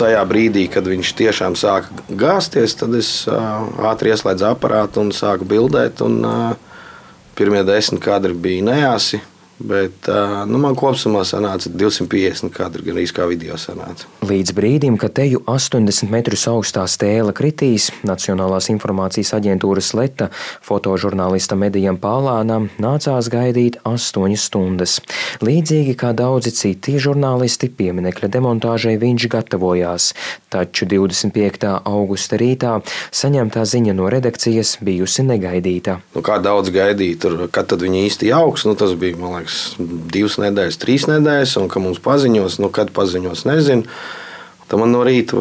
tajā brīdī, kad viņš tiešām sāka gāzties, tad es ātri ieslēdzu aparātu un sāku bildēt. Un, pirmie desmit kadri bija neāsi. Bet nu, man kopumā sanāca 250 kadri, gan arī kā video sanāca. Līdz brīdim, kad teju 80 metrus augstā stēle kritīs, Nacionālās informācijas aģentūras leta fotožurnālista Medijam Pālānam nācās gaidīt 8 stundas. Līdzīgi kā daudzi citi žurnālisti pieminekļa demontāžai viņš gatavojās, taču 25. augusta rītā saņemtā ziņa no redakcijas bijusi negaidīta. Nu, kā daudz gaidīt, tur, kad tad viņi īsti jauks, nu, tas bija, man liekas, liekas, divas nedēļas, trīs nedēļas, un ka mums paziņos, nu, kad paziņos, nezinu. Tad man no rīta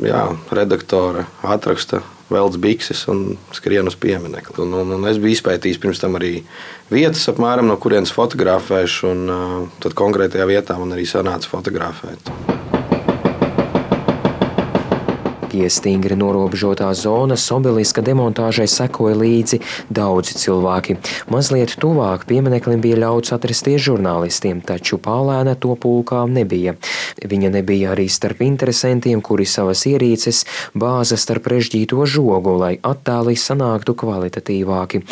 jā, redaktore atraksta veltes bikses un skrien uz pieminiektu. Un, un, un es biju izpētījis pirms tam arī vietas, apmēram, no kurienes fotografēšu, un tad konkrētajā vietā man arī sanāca fotografēt. Pie stingri norobežotās zonas obeliska demontāžai sekoja līdzi daudzi cilvēki. Mazliet tuvāk piemineklim bija ļauts atrasties žurnālistiem, taču Pālēna to pulkā nebija. Viņa nebija arī starp interesantiem, kuri savas ierīces bāza starp režģīto žogu, lai attēli sanāktu kvalitatīvāki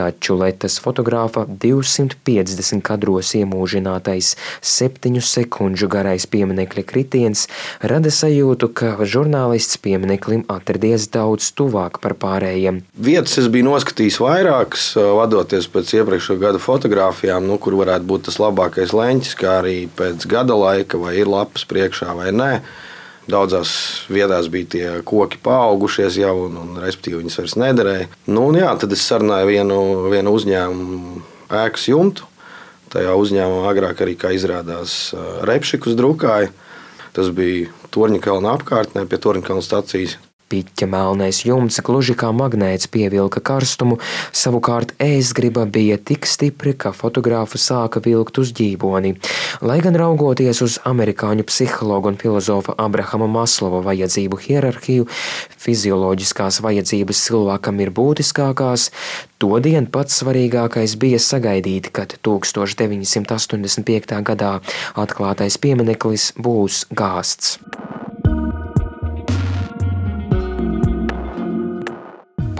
taču Letas fotogrāfa 250 kadros iemūžinātais septiņu sekundžu garais pieminekļa kritiens rada sajūtu, ka žurnālists piemineklim atradies daudz tuvāk par pārējiem. Vietas es biju noskatījis vairākas, vadoties pēc iepriekšējā gada fotografijām, nu, kur varētu būt tas labākais leņķis, kā arī pēc gada laika, vai ir lapas priekšā vai nē. Daudzās vietās bija tie koki paaugušies jau, un, un respektīvi viņas vairs nederēja. Nu, jā, tad es sarunāju vienu, vienu uzņēmumu ēkas jumtu. Tajā uzņēmumā agrāk arī, kā izrādās, repšikus drukāja. Tas bija Torņa kalna apkārtnē pie Torņa kalna stācijas. Piķa melnais jumts gluži kā magnēts pievilka karstumu, savukārt ēzgriba bija tik stipri, ka fotogrāfu sāka vilkt uz ģīboni. Lai gan raugoties uz amerikāņu psihologu un filozofa Abrahama Maslova vajadzību hierarhiju, fizioloģiskās vajadzības cilvēkam ir būtiskākās, Todien pats svarīgākais bija sagaidīt, kad 1985. gadā atklātais piemineklis būs gāsts.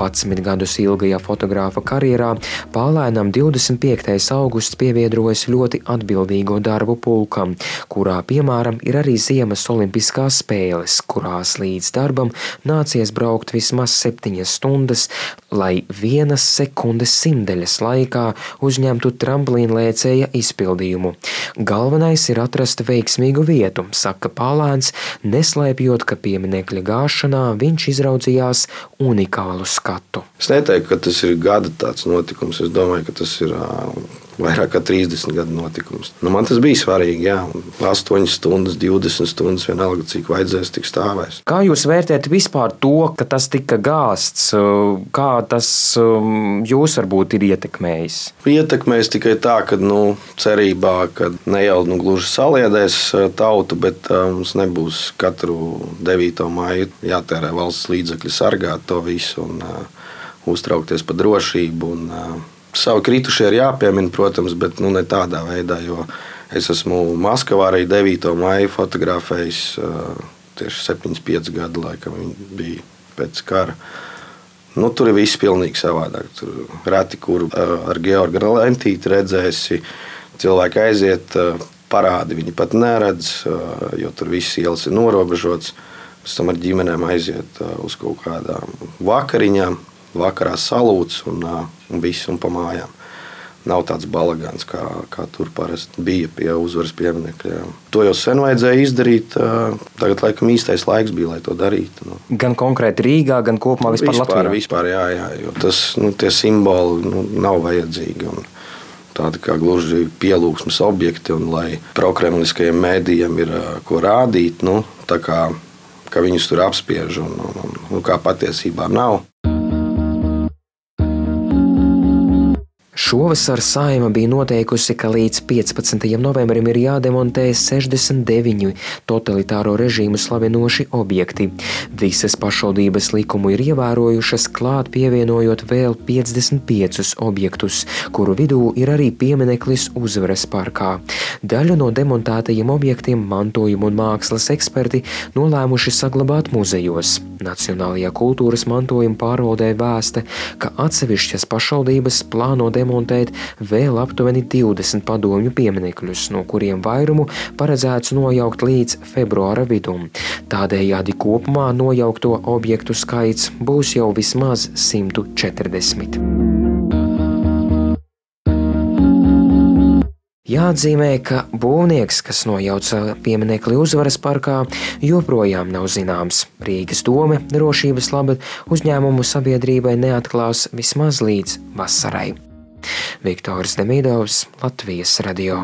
11 gadus ilgajā fotogrāfa karjerā Pālēnam 25. augusts pievienojas ļoti atbildīgo darbu pulkam, kurā piemēram ir arī Ziemas Olimpiskās spēles, kurās līdz darbam nācies braukt vismaz 7 stundas, lai vienas sekundes simdeļas laikā uzņemtu tramplīnlēcēja izpildījumu. Galvenais ir atrast veiksmīgu vietu, saka Pālēns, neslēpjot, ka pieminekļa gāšanā viņš izraudzījās unikālu skatu. Es neteiktu, ka tas ir gada tāds notikums. Es domāju, ka tas ir vairāk kā 30 gadu notikums. Nu, man tas bija svarīgi. Jā. 8 stundas, 20 stundas, vienalga, cik vajadzēs, tik stāvēs. Kā jūs vērtējat vispār to, ka tas tika gāsts? Kā tas jūs varbūt ir ietekmējis? Ietekmējis tikai tā, ka nu, cerībā, ka ne jau nu, gluži saliedēs tautu, bet mums nebūs katru 9. māju jātērē valsts līdzekļi sargāt to visu un uh, uztraukties par drošību. Un, uh, Savi kritušie ir jāpiemina, protams, bet nu, ne tādā veidā, jo es esmu Maskavā arī 9. maiju fotografējis tieši 75 gadu laikam viņi bija pēc kara. Nu, tur ir viss pilnīgi savādāk. Tur reti, kur ar Georgu Lentīti redzēsi, cilvēki aiziet, parādi viņi pat neredz, jo tur viss ielas ir norobežots. Pēc tam ar ģimenēm aiziet uz kaut kādām vakariņām, vakarā salūts un, un viss un pa mājām. Nav tāds balagāns, kā, kā tur parasti bija pie uzvaras pieminiekļa. To jau sen vajadzēja izdarīt. Tagad, laikam, īstais laiks bija, lai to darītu. Nu. Gan konkrēti Rīgā, gan kopumā vispār, vispār Latvijā. Vispār, jā, jā, jo tas, nu, tie simboli nu, nav vajadzīgi. Un, tādi kā gluži pielūgsmes objekti, un lai prokremliskajiem mēdījiem ir ko rādīt, nu, kā, ka viņus tur apspiež un, un, un, un kā patiesībā nav. Šovasar saima bija noteikusi, ka līdz 15. novembrim ir jādemontē 69 totalitāro režīmu slavinoši objekti. Visas pašvaldības likumu ir ievērojušas, klāt pievienojot vēl 55 objektus, kuru vidū ir arī piemineklis uzvaras parkā. Daļu no demontētajiem objektiem mantojuma un mākslas eksperti nolēmuši saglabāt muzejos. Nacionālajā kultūras mantojuma pārvaldē vēsta, ka atsevišķas pašvaldības plāno demontēt vēl aptuveni 20 padomju pieminekļus, no kuriem vairumu paredzēts nojaukt līdz februāra vidum. Tādējādi kopumā nojaukto objektu skaits būs jau vismaz 140. Jāatzīmē, ka būvnieks, kas nojauca pieminekli uzvaras parkā, joprojām nav zināms. Rīgas doma drošības labad uzņēmumu sabiedrībai neatklās vismaz līdz vasarai. Viktors Demidovs, Latvijas radio.